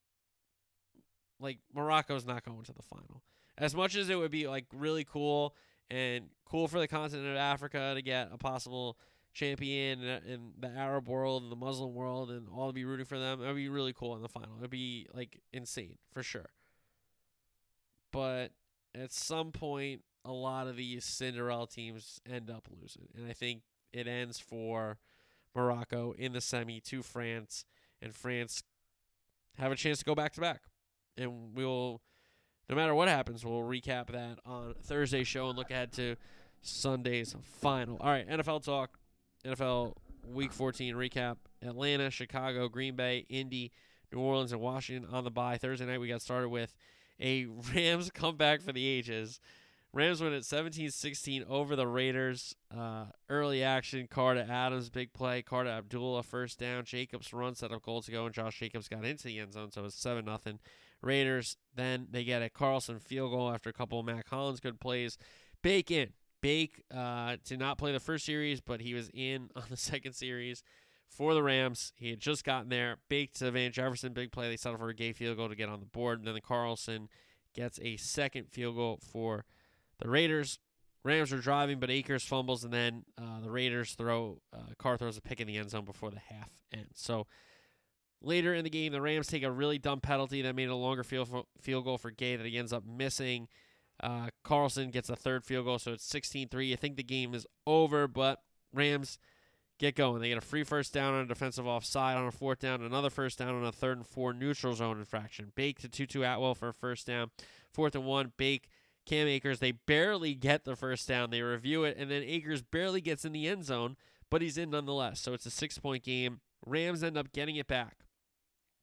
like Morocco's not going to the final. As much as it would be like really cool and cool for the continent of Africa to get a possible champion in the Arab world and the Muslim world and all to be rooting for them. It would be really cool in the final. It would be like insane for sure. But at some point, a lot of these Cinderella teams end up losing. And I think it ends for Morocco in the semi to France. And France have a chance to go back to back. And we'll no matter what happens, we'll recap that on Thursday's show and look ahead to Sunday's final. All right, NFL talk, NFL Week 14 recap. Atlanta, Chicago, Green Bay, Indy, New Orleans, and Washington on the bye. Thursday night, we got started with a Rams comeback for the ages. Rams win at 17-16 over the Raiders. Uh, early action, Carter Adams, big play. Carter Abdullah, first down. Jacobs run set up goal to go, and Josh Jacobs got into the end zone, so it was 7 nothing. Raiders. Then they get a Carlson field goal after a couple of Mack Hollins good plays. Bacon. Bake uh, did not play the first series, but he was in on the second series for the Rams. He had just gotten there. Baked to Van Jefferson, big play. They settled for a Gay field goal to get on the board. And then the Carlson gets a second field goal for the Raiders. Rams are driving, but Akers fumbles, and then uh, the Raiders throw. Uh, Carr throws a pick in the end zone before the half ends. So later in the game, the Rams take a really dumb penalty that made a longer field field goal for Gay that he ends up missing. Uh, Carlson gets a third field goal, so it's 16-3. I think the game is over, but Rams get going. They get a free first down on a defensive offside on a fourth down, another first down on a third and four neutral zone infraction. Bake to Tutu Atwell for a first down. Fourth and one, Bake Cam Akers. They barely get the first down. They review it, and then Akers barely gets in the end zone, but he's in nonetheless. So it's a six point game. Rams end up getting it back.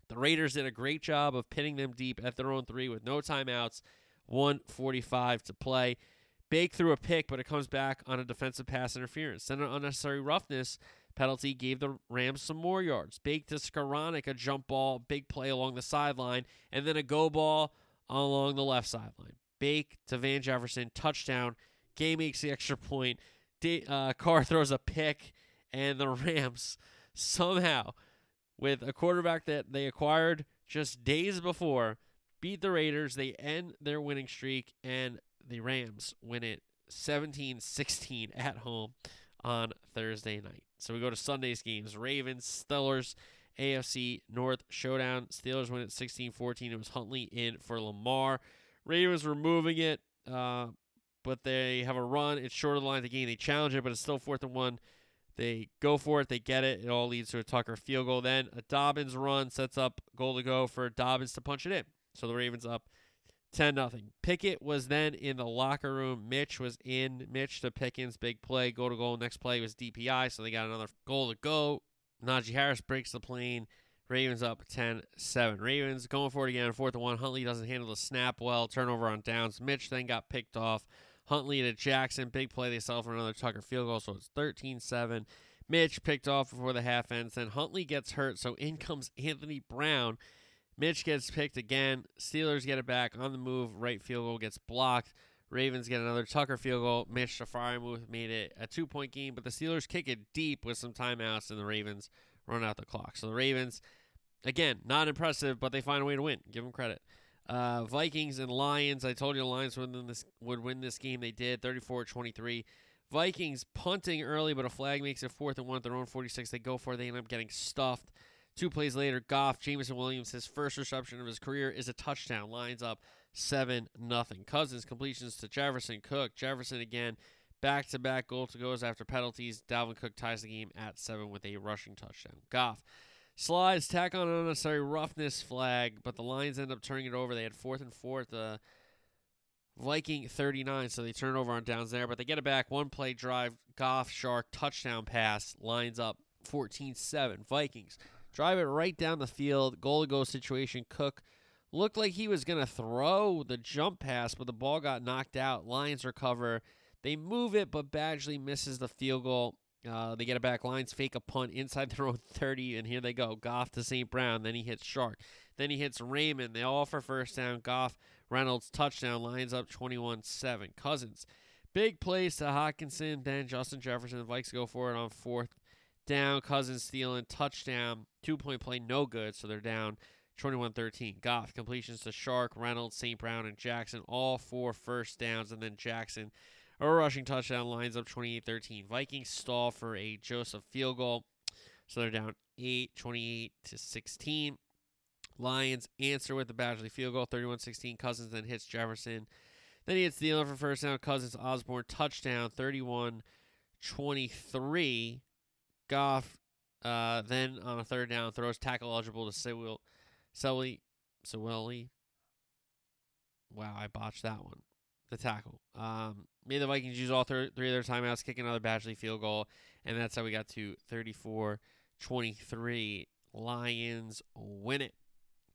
The Raiders did a great job of pinning them deep at their own three with no timeouts, 145 to play. Bake threw a pick, but it comes back on a defensive pass interference. Then an unnecessary roughness penalty gave the Rams some more yards. Bake to Skowronek, a jump ball, big play along the sideline, and then a go ball along the left sideline. Bake to Van Jefferson, touchdown. Gay makes the extra point. uh, Carr throws a pick, and the Rams somehow, with a quarterback that they acquired just days before, beat the Raiders. They end their winning streak, and the Rams win it 17 16 at home on Thursday night. So we go to Sunday's games Ravens, Steelers, AFC North Showdown. Steelers win it 16 14. It was Huntley in for Lamar. Ravens were moving it, uh, but they have a run. It's short of the line of the game. They challenge it, but it's still fourth and one. They go for it. They get it. It all leads to a Tucker field goal. Then a Dobbins run sets up goal to go for Dobbins to punch it in. So the Ravens up 10 nothing. Pickett was then in the locker room. Mitch was in. Mitch to Pickens, big play, go to goal. Next play was DPI, so they got another goal to go. Najee Harris breaks the plane. Ravens up 10 7. Ravens going for it again, fourth and one. Huntley doesn't handle the snap well. Turnover on downs. Mitch then got picked off. Huntley to Jackson. Big play. They sell for another Tucker field goal, so it's 13 7. Mitch picked off before the half ends. Then Huntley gets hurt, so in comes Anthony Brown. Mitch gets picked again. Steelers get it back on the move. Right field goal gets blocked. Ravens get another Tucker field goal. Mitch Freiermuth made it a two point game, but the Steelers kick it deep with some timeouts, and the Ravens run out the clock. So the Ravens, again, not impressive, but they find a way to win. Give them credit. Uh, Vikings and Lions. I told you the Lions would win this, would win this game. They did 34 23. Vikings punting early, but a flag makes it fourth and one at their own 46. They go for it. They end up getting stuffed. Two plays later, Goff, Jameson Williams, his first reception of his career is a touchdown. Lines up 7 nothing. Cousins completions to Jefferson Cook. Jefferson again, back to back goal to goes after penalties. Dalvin Cook ties the game at 7 with a rushing touchdown. Goff slides, tack on an unnecessary roughness flag, but the Lions end up turning it over. They had fourth and fourth. The Viking 39, so they turn over on downs there, but they get it back. One play drive, Goff, Shark, touchdown pass, lines up 14 7. Vikings drive it right down the field. Goal to go situation. Cook looked like he was going to throw the jump pass, but the ball got knocked out. Lions recover. They move it, but Badgley misses the field goal. Uh, they get it back. Lions fake a punt inside their own 30, and here they go. Goff to St. Brown. Then he hits Shark. Then he hits Raymond. They all for first down. Goff, Reynolds, touchdown. Lions up 21 7. Cousins. Big plays to Hockenson. Then Justin Jefferson. The Vikes go for it on fourth down. Cousins stealing touchdown. Two point play, no good. So they're down 21 13. Goff completions to Shark, Reynolds, St. Brown, and Jackson, all four first downs. And then Jackson, a rushing touchdown, lines up 28 13. Vikings stall for a Joseph field goal. So they're down 8, 28 to 16. Lions answer with the Badgley field goal, 31 16. Cousins then hits Jefferson. Then he hits the Thielen for first down. Cousins, Osborn touchdown, 31 23. Goff uh, then on a third down throws tackle eligible to Sewell, Sewell, Sewelly. Wow, I botched that one. The tackle. Um, made the Vikings use all thir- three of their timeouts, kick another Badgley field goal, and that's how we got to 34-23. Lions win it.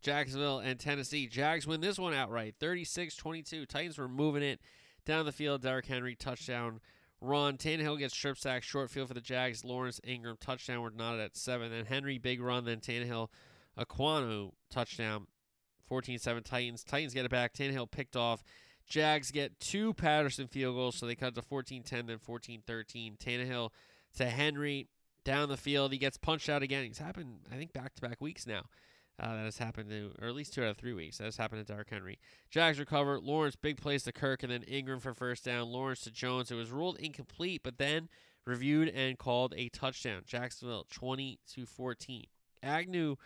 Jacksonville and Tennessee. Jags win this one outright, 36-22. Titans were moving it down the field. Derrick Henry touchdown run. Tannehill gets strip sack, short field for the Jags. Lawrence Engram touchdown. We're knotted at seven. Then Henry big run. Then Tannehill, Okonkwo touchdown 14-7 Titans. Titans get it back. Tannehill picked off. Jags get two Patterson field goals, so they cut to 14-10, then 14-13. Tannehill to Henry down the field. He gets punched out again. He's happened, I think, back-to-back weeks now. Uh, that has happened to, or at least two out of three weeks. That has happened to Derrick Henry. Jags recover. Lawrence, big plays to Kirk, and then Engram for first down. Lawrence to Jones. It was ruled incomplete, but then reviewed and called a touchdown. Jacksonville 20 to 14. Agnew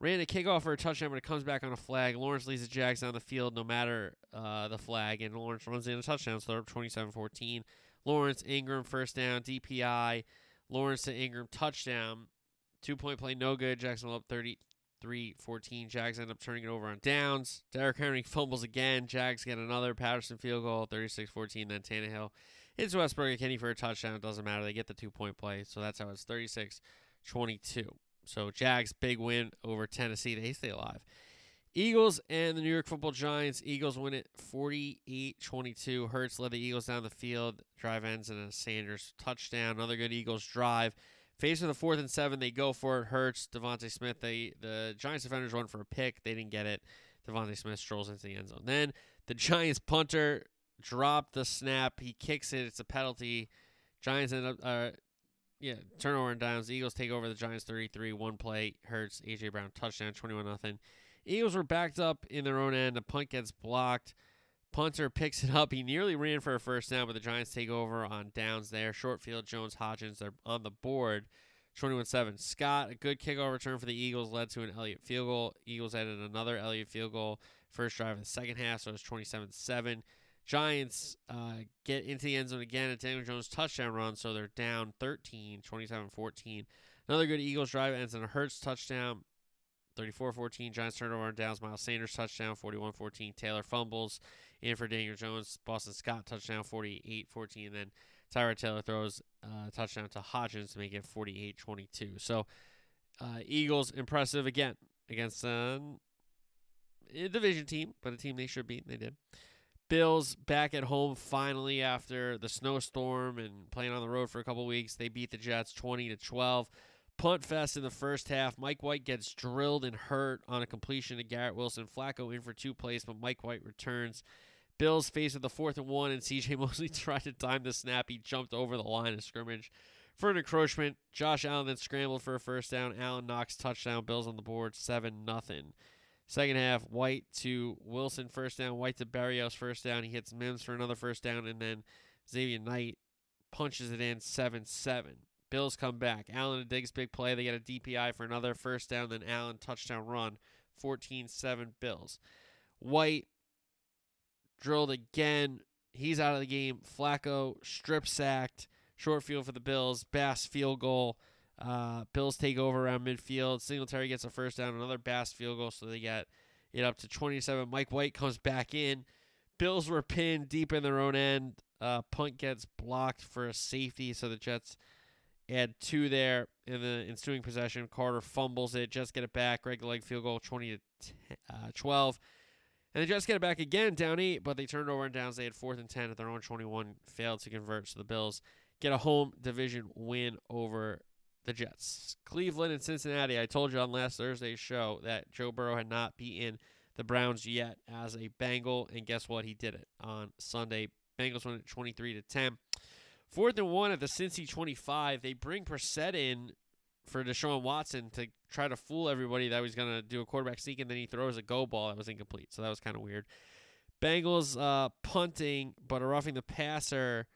ran a kickoff for a touchdown, but it comes back on a flag. Lawrence leads the Jags down the field no matter uh, the flag, and Lawrence runs in a touchdown, so they're up 27 14. Lawrence, Engram, first down, DPI. Lawrence to Engram, touchdown. Two point play, no good. Jacksonville up 33 14. Jags end up turning it over on downs. Derrick Henry fumbles again. Jags get another Patterson field goal, 36 14. Then Tannehill hits Westbrook-Ikhine for a touchdown. It doesn't matter. They get the two point play. So that's how it's 36 22. So Jags big win over Tennessee. They stay alive. Eagles and the New York Football Giants. Eagles win it 48-22. Hurts led the Eagles down the field. Drive ends in a Sanders touchdown. Another good Eagles drive. Face of the fourth and seven, they go for it. Hurts, DeVonta Smith. They the Giants defenders run for a pick. They didn't get it. DeVonta Smith strolls into the end zone. Then the Giants punter dropped the snap. He kicks it. It's a penalty. Giants end up uh, yeah, turnover and downs. The Eagles take over the Giants 33, one play. Hurts, AJ Brown touchdown, 21 nothing. Eagles were backed up in their own end. The punt gets blocked. Punter picks it up. He nearly ran for a first down, but the Giants take over on downs there. Short field, Jones, Hodgins, they're on the board. 21 7. Scott, a good kickoff return for the Eagles, led to an Elliott field goal. Eagles added another Elliott field goal first drive of the second half, so it's 27 7. Giants uh, get into the end zone again at Daniel Jones touchdown run, so they're down 13, 27 14. Another good Eagles drive ends in a Hurts touchdown, 34 14. Giants turnover on downs. Miles Sanders touchdown, 41 14. Taylor fumbles in for Daniel Jones. Boston Scott touchdown, 48 14. And then Tyrod Taylor throws a uh, touchdown to Hodgins to make it 48 22. So, uh, Eagles impressive again against uh, a division team, but a team they should beat, and they did. Bills back at home finally after the snowstorm and playing on the road for a couple weeks. They beat the Jets 20 to 12. Punt fest in the first half. Mike White gets drilled and hurt on a completion to Garrett Wilson. Flacco in for two plays, but Mike White returns. Bills face with the fourth and one, and CJ Mosley tried to time the snap. He jumped over the line of scrimmage for an encroachment. Josh Allen then scrambled for a first down. Allen Knox touchdown. Bills on the board, seven nothing. Second half, White to Wilson first down, White to Berrios first down. He hits Mims for another first down, and then Xavier Knight punches it in 7 7. Bills come back. Allen and Diggs big play. They get a DPI for another first down, then Allen touchdown run. 14 7 Bills. White drilled again. He's out of the game. Flacco strip sacked. Short field for the Bills. Bass field goal. Uh, Bills take over around midfield. Singletary gets a first down, another Bass field goal, so they get it up to 27. Mike White comes back in. Bills were pinned deep in their own end. Uh, punt gets blocked for a safety, so the Jets add two there in the ensuing possession. Carter fumbles it. Jets get it back. Greg leg field goal, 20 to 10, uh, 12. And the Jets get it back again, down eight, but they turned over and downs. They had fourth and 10 at their own 21, failed to convert. So the Bills get a home division win over the Jets. Cleveland and Cincinnati. I told you on last Thursday's show that Joe Burrow had not beaten the Browns yet as a Bengal, and guess what? He did it on Sunday. Bengals won it 23 to 10. Fourth and one at the Cincy 25. They bring Brissett in for Deshaun Watson to try to fool everybody that was going to do a quarterback sneak, and then he throws a go ball that was incomplete. So that was kind of weird. Bengals uh, punting, but a roughing the passer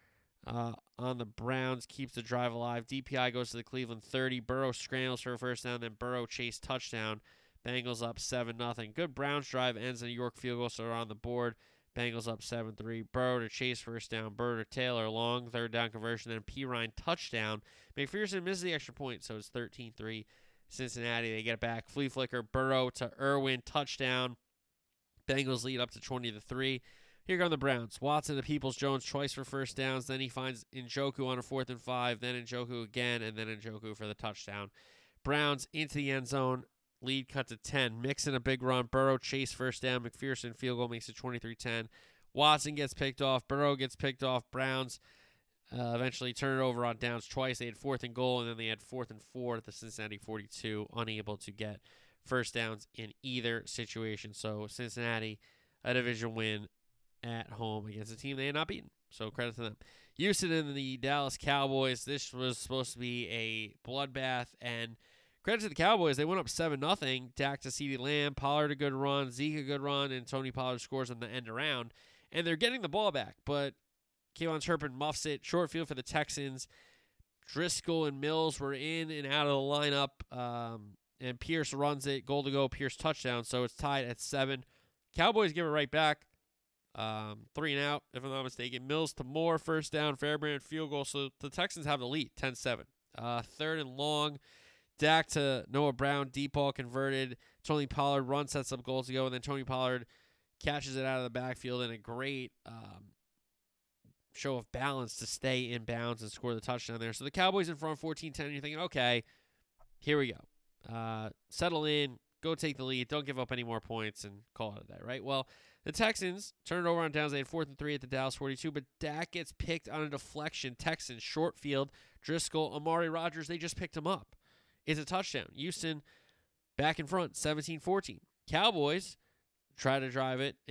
uh, on the Browns keeps the drive alive. DPI goes to the Cleveland 30. Burrow scrambles for a first down, then Burrow Chase touchdown. Bengals up 7 nothing. Good Browns drive ends in a York field goal, so they're on the board. Bengals up 7 3. Burrow to Chase first down. Burrow to Taylor, long third down conversion. Then Perine touchdown. McPherson misses the extra point, so it's 13 3. Cincinnati, they get it back. Flea flicker. Burrow to Irwin, touchdown. Bengals lead up to 20 to 3. Here come the Browns. Watson to Peoples Jones twice for first downs. Then he finds Njoku on a fourth and five. Then Njoku again, and then Njoku for the touchdown. Browns into the end zone. Lead cut to 10. Mixon a big run. Burrow Chase first down. McPherson field goal makes it 23 10. Watson gets picked off. Burrow gets picked off. Browns uh, eventually turn it over on downs twice. They had fourth and goal, and then they had fourth and four at the Cincinnati 42, unable to get first downs in either situation. So Cincinnati, a division win at home against a team they had not beaten. So credit to them. Houston and the Dallas Cowboys. This was supposed to be a bloodbath, and credit to the Cowboys. They went up seven nothing. Dak to CeeDee Lamb, Pollard a good run, Zeke a good run, and Tony Pollard scores on the end around. And they're getting the ball back, but KaVontae Turpin muffs it. Short field for the Texans. Driskel and Mills were in and out of the lineup. Um, and Pierce runs it. Goal to go. Pierce touchdown. So it's tied at seven. Cowboys give it right back. Um, three and out, if I'm not mistaken. Mills to Moore, first down. Fairbairn field goal. So the Texans have the lead, 10 7. Uh, third and long. Dak to Noah Brown. Deep ball converted. Tony Pollard run sets up goals to go. And then Tony Pollard catches it out of the backfield in a great um, show of balance to stay in bounds and score the touchdown there. So the Cowboys in front 14 10. You're thinking, okay, here we go. Uh, settle in, go take the lead, don't give up any more points, and call it a day, right? Well, the Texans turn it over on downs. They had fourth and three at the Dallas 42, but Dak gets picked on a deflection. Texans, short field. Driskel, Amari Rogers, they just picked him up. It's a touchdown. Houston back in front, 17 14. Cowboys try to drive it